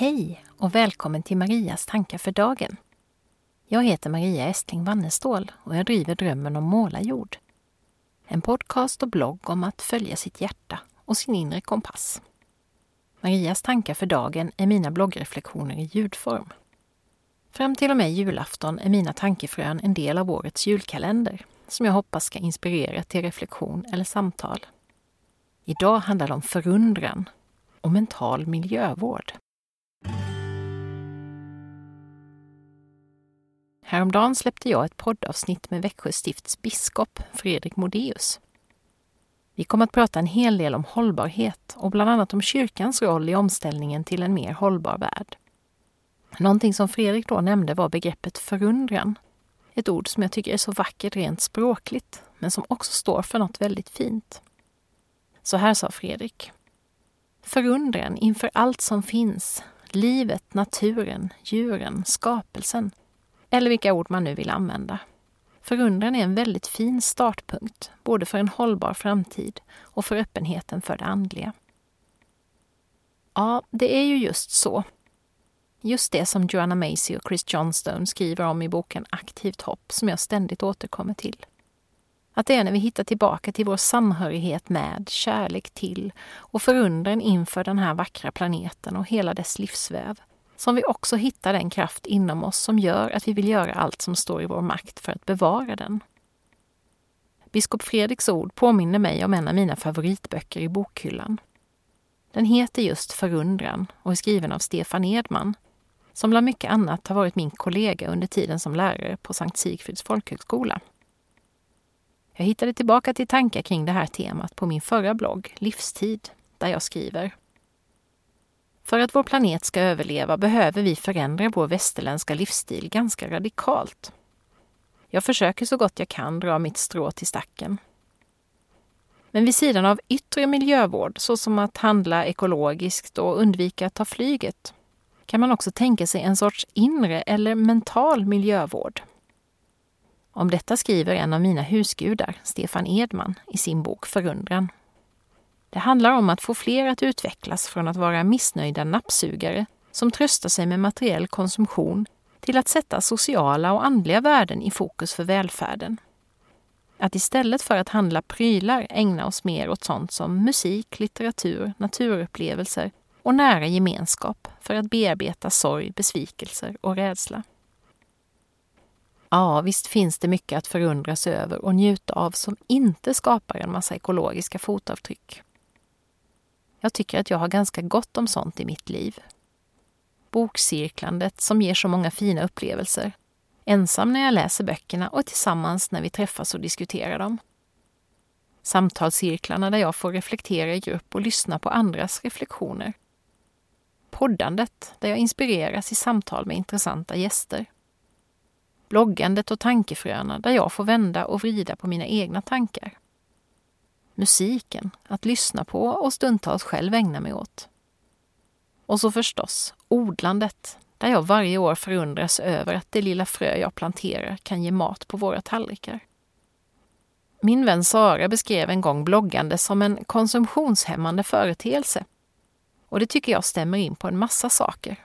Hej och välkommen till Marias tankar för dagen. Jag heter Maria Estling Wannestål och jag driver Drömmen om målarjord. En podcast och blogg om att följa sitt hjärta och sin inre kompass. Marias tankar för dagen är mina bloggreflektioner i ljudform. Fram till och med julafton är mina tankefrön en del av årets julkalender som jag hoppas ska inspirera till reflektion eller samtal. Idag handlar det om förundran och mental miljövård. Häromdagen släppte jag ett poddavsnitt med Växjö stifts biskop Fredrik Modéus. Vi kommer att prata en hel del om hållbarhet och bland annat om kyrkans roll i omställningen till en mer hållbar värld. Någonting som Fredrik då nämnde var begreppet förundran. Ett ord som jag tycker är så vackert rent språkligt, men som också står för något väldigt fint. Så här sa Fredrik. Förundran inför allt som finns, livet, naturen, djuren, skapelsen, eller vilka ord man nu vill använda. Förundran är en väldigt fin startpunkt, både för en hållbar framtid och för öppenheten för det andliga. Ja, det är ju just så. Just det som Joanna Macy och Chris Johnstone skriver om i boken Aktivt hopp, som jag ständigt återkommer till. Att det är när vi hittar tillbaka till vår samhörighet med, kärlek till och förundran inför den här vackra planeten och hela dess livsväv som vi också hittar den kraft inom oss som gör att vi vill göra allt som står i vår makt för att bevara den. Biskop Fredriks ord påminner mig om en av mina favoritböcker i bokhyllan. Den heter just Förundran och är skriven av Stefan Edman, som bland mycket annat har varit min kollega under tiden som lärare på Sankt Sigfrids folkhögskola. Jag hittade tillbaka till tankar kring det här temat på min förra blogg, Livstid, där jag skriver för att vår planet ska överleva behöver vi förändra vår västerländska livsstil ganska radikalt. Jag försöker så gott jag kan dra mitt strå till stacken. Men vid sidan av yttre miljövård, såsom att handla ekologiskt och undvika att ta flyget, kan man också tänka sig en sorts inre eller mental miljövård. Om detta skriver en av mina husgudar, Stefan Edman, i sin bok Förundran. Det handlar om att få fler att utvecklas från att vara missnöjda nappsugare som tröstar sig med materiell konsumtion till att sätta sociala och andliga värden i fokus för välfärden. Att istället för att handla prylar ägna oss mer åt sånt som musik, litteratur, naturupplevelser och nära gemenskap för att bearbeta sorg, besvikelser och rädsla. Ja, visst finns det mycket att förundras över och njuta av som inte skapar en massa ekologiska fotavtryck. Jag tycker att jag har ganska gott om sånt i mitt liv. Bokcirklandet som ger så många fina upplevelser. Ensam när jag läser böckerna och tillsammans när vi träffas och diskuterar dem. Samtalscirklarna där jag får reflektera i grupp och lyssna på andras reflektioner. Poddandet där jag inspireras i samtal med intressanta gäster. Bloggandet och tankefröna där jag får vända och vrida på mina egna tankar musiken att lyssna på och stundtals själv ägna mig åt. Och så förstås odlandet, där jag varje år förundras över att det lilla frö jag planterar kan ge mat på våra tallrikar. Min vän Sara beskrev en gång bloggande som en konsumtionshämmande företeelse. Och det tycker jag stämmer in på en massa saker.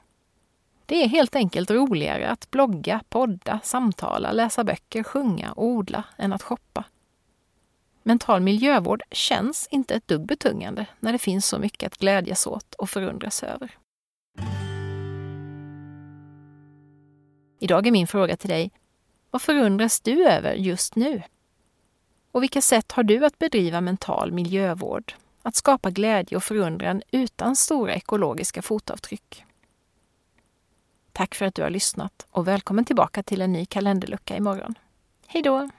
Det är helt enkelt roligare att blogga, podda, samtala, läsa böcker, sjunga och odla än att shoppa. Mental miljövård känns inte ett dugg betungande när det finns så mycket att glädjas åt och förundras över. Idag är min fråga till dig, vad förundras du över just nu? Och vilka sätt har du att bedriva mental miljövård? Att skapa glädje och förundran utan stora ekologiska fotavtryck? Tack för att du har lyssnat och välkommen tillbaka till en ny kalenderlucka imorgon. Hej då!